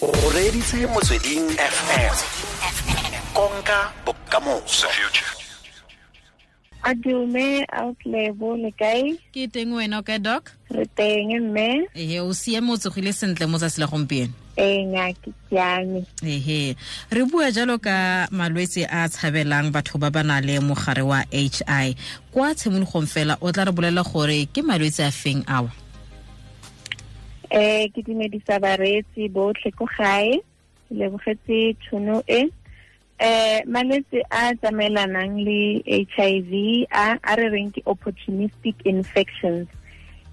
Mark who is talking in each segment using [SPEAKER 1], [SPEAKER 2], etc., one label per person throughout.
[SPEAKER 1] o reditse motsweding fm konka bokamoso.
[SPEAKER 2] A dume outlebo le kae
[SPEAKER 3] ke teng wena o kae doc?
[SPEAKER 2] Re teng mme?
[SPEAKER 3] Ehe o siame o tsogile sentle mo tsatsi la gompieno.
[SPEAKER 2] Ee nya ke siame.
[SPEAKER 3] Ehe re bua jalo ka malwetse a tshabelang batho ba ba na le mogare wa h i. Kwa tshimologong fela o tla re bolela gore ke malwetse a feng awa
[SPEAKER 2] eh ke dumedisa bareetsi botlhe ko gae. Ke lebogetse tšhono e. Eh malwetse a tsamaelanang le HIV a a re reng ke opportunistic infections.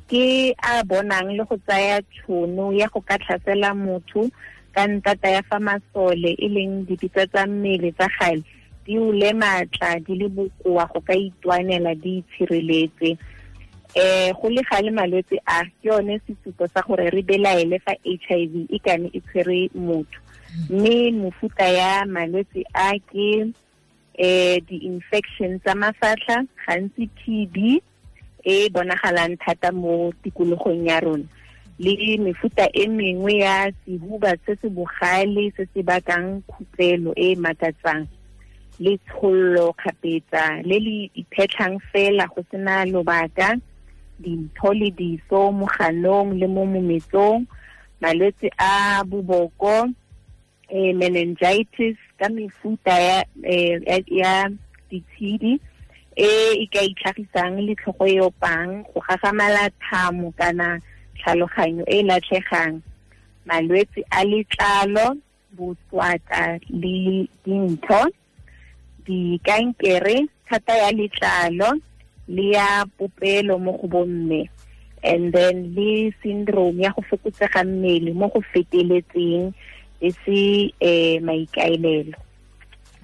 [SPEAKER 2] Ke a bonang le go tsaya tšhono ya go ka tlhasela motho ka ntata ya fa masole e leng dipitsa tsa mmele tsa gale di ule maatla di le bokoa go ka itwanela di itshireletse eh go le gale malwetse a ke yone sesupo sa gore re belaele fa HIV e kane e tshwere motho. Mme mefuta ya malwetse a ke eh di-infection tsa mafatlha gantsi TB e bonagalang thata mo tikologong ya rona. Le mefuta e mengwe ya sehuba se se bogale se se bakang khupelo e e makatsang le tshollo kgapetsa le le iphetlhang fela go sena lobaka dintho le diso mo ganong le mo mometsong malwetse a boboko eh, meningitis ka mefuta ya, eh, ya, ya ditshedi e e ka itlhagisang le tlhogo e opang go gagamala thamo kana tlhaloganyo e latlhegang. Malwetse a letlalo boswata le dintho dikankere thata ya letlalo le ya popelo mo go bomme and then le syndrome ya go fokotsega mmele mo go feteletseng e se um maikaelelo.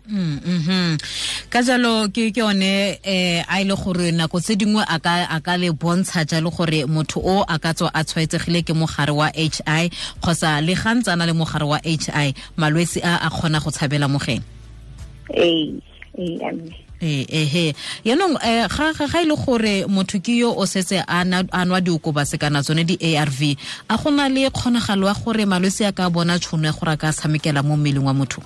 [SPEAKER 3] -hmm. ka jalo ke ke one eh a ile gore nako tse dingwe a ka a ka le bontsha jalo gore motho o a ka tswa a tshwaetsegile ke mogare wa HI kgotsa le gantsana le mogare wa HI malwetse a a kgona go tshabela mogeng
[SPEAKER 2] amme
[SPEAKER 3] ee ehe. Yaanong um ga ga ile gore motho ke yo o setse a nwa diokobase kana tsone di-arv a gona le kgonagalo ya gore malwetse a ka bona tšhono ya gore a ka tshamekela mo mmeleng wa motho?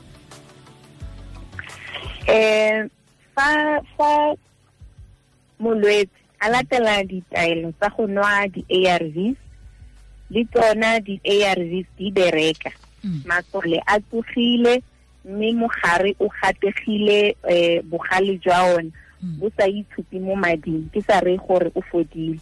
[SPEAKER 2] Um fa fa molwetse a latela ditaelo tsa go nwa di-arvs le tsona di-arvs di bereka. Masole a tsogile mme mogare o gategile um bogale jwa ona. Bo sa itshupi mo mading ke sa reye gore o fodile.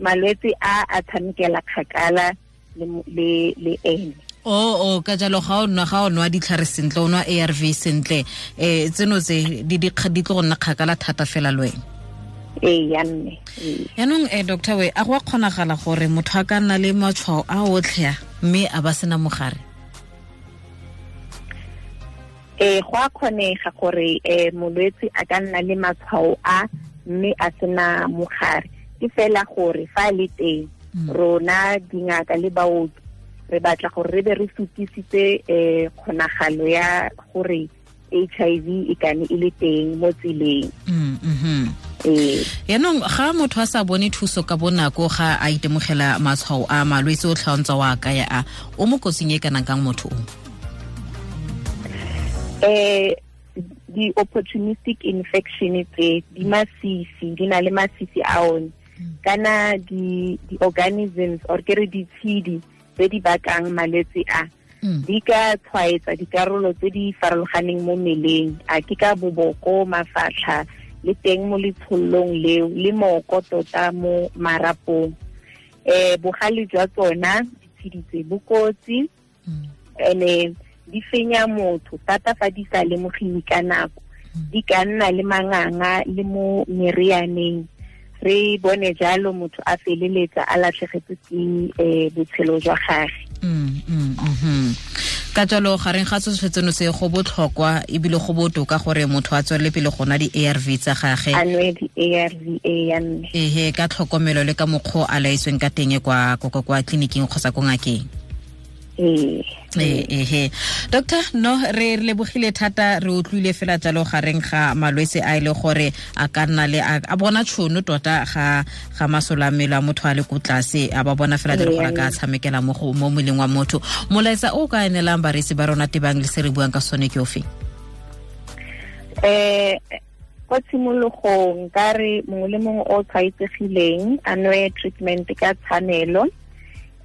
[SPEAKER 2] Malwetse a a tshamekela kgakala le ene.
[SPEAKER 3] O o ka jalo ga o nwa ga o nwa ditlhare sentle o nwa a r v sentle um tseno tse di tlo go nna kgakala thata fela le wena.
[SPEAKER 2] Ee ya mme.
[SPEAKER 3] Yaanong um doctor we a go a kgonagala gore motho a ka nna le matshwao a otlhe mme a ba sena mogare
[SPEAKER 2] eh go a kgonega gore eh molwetse a ka nna le matshwao a mme a sena mogare. Ke fela gore fa le teng rona dingaka le baoki re batla gore re be re sutisitse eh kgonagalo ya gore HIV e kane e le teng mo tseleng.
[SPEAKER 3] Ee yaanong ga motho a sa bone thuso ka bonako ga a itemogela matshwao a malwetse o tlhaontsa wa kaya a o mo kotsing e kanang kang motho o
[SPEAKER 2] eh di-opportunistic infection tse di masisi di na le masisi a one. Kana di-organisms or ke re ditshedi tse di bakang malwetse a di ka tshwaetsa dikarolo tse di farologaneng mo mmeleng. A ke ka boboko mafatlha le teng mo letshollong leo le moko tota mo marapong. Um bogale jwa tsona ditshedi tse bokotsi and di fenya motho thata fa di sa lemogiwe ka nako. Di ka nna le manganga le mo merianeng. Re bone jalo motho a feleletsa a latlhegetse ke um botshelo jwa gage.
[SPEAKER 3] Ka jalo gareng ga setsho tseno se go botlhokwa ebile go botoka gore motho a tswelele pele go nwa di-arv tsa gage.
[SPEAKER 2] E yanne
[SPEAKER 3] ehe ka tlhokomelo le ka mokgwa a laetsweng ka teng kwa kwa tleliniking kgotsa ko ngakeng ehe doctor no re lebogile thata re utlwile fela jalo gareng ga malwetse a e le gore a ka nna le a bona tšhono tota ga ga masole a mmele a motho a le ko tlase a ba bona fela jalo gore a ka tshamekela mo moleng wa motho. Molaetsa o ka enelang baresi ba rona tebang le se re buang ka sone ke ofe?
[SPEAKER 2] Eh ko tshimologong ka re mongwe le mongwe o tshwaetsegileng a nwe treatment ka tshwanelo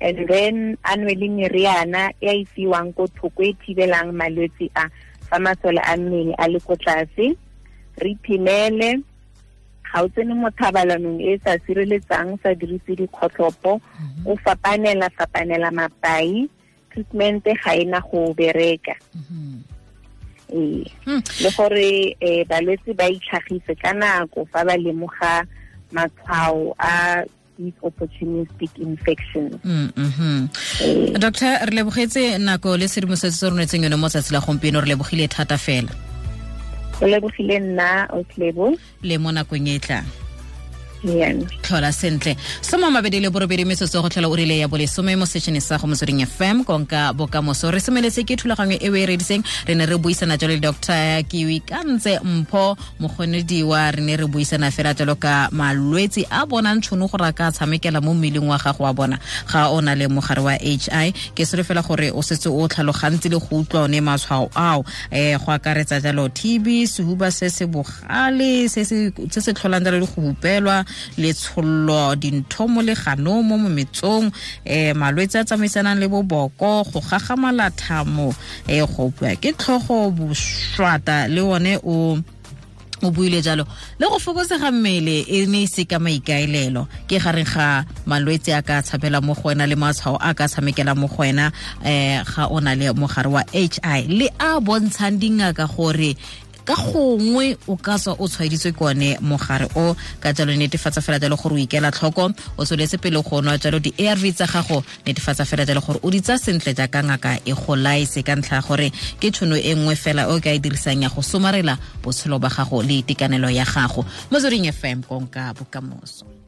[SPEAKER 2] and then a nwe le meriana e a e fiwang ko thoko e thibelang malwetse a fa masole a mmele a le ko tlase. Re iphemele ga o tsene mo thabalanong e e sa sireletsang o sa dirise dikgotlhopo o fapanela fapanela mapai treatment ga e na go bereka. Ee.
[SPEAKER 3] Hmm.
[SPEAKER 2] le gore eh balwetse ba itlhagise ka nako fa ba lemoga matshwao a these opportunistic infections.
[SPEAKER 3] Mm, mhm.
[SPEAKER 2] Eh,
[SPEAKER 3] doctor re lebogetse nako le sedimosetso se re netseng yone mo tsatsi la gompieno re lebogile thata fela.
[SPEAKER 2] O lebogile nna o
[SPEAKER 3] le mo nakong e tlang tlhola sentle. Somo mabedi le borobedi metsotso go tlhola o rile ya bolesome mo setšhene sa go motsweding fm konka bokamoso. Re semeletse ke thulaganyo e o e rediseng. Re ne re buisana jalo le dr kiwi kantse mpho mokgonediwa. Re ne re buisana fela jalo ka malwetse a bonang tšhono gore a ka tshamekela mo mmeleng wa gago wa bona. Ga o na le mogare wa h i ke sere fela gore o setse o tlhalogantse le go utlwa one matshwao ao. Um go akaretsa jalo tb sehuba se se bogale se se tlholang jalo le go hupelwa letshollo dintho mo leganong mo mometsong um malwetse a tsamaisanang le boboko go gagamala thamo um go opiwa ke tlhogo boswata le one o o buile jalo. Le go fokotsega mmele e ne e se ka maikaelelo. Ke gareng ga malwetse a ka tshabela mo go wena le matshwao a ka tshamekela mo go wena um ga o na le mogare wa hi le a bontshang dingaka gore ka gongwe o ka tswa o tshwaeditswe ke one mogare o ka jalo netefatsa fela jalo gore o ikela tlhoko o tsweletse pele go nwa jalo di-arv tsa gago netefatsa fela jalo gore o di tsaya sentle jaaka ngaka e go laese ka ntlha ya gore ke tšhono e nngwe fela o ka e dirisang ya go somarela botshelo ba gago le itekanelo ya gago. Mo tsering fm konka bokamoso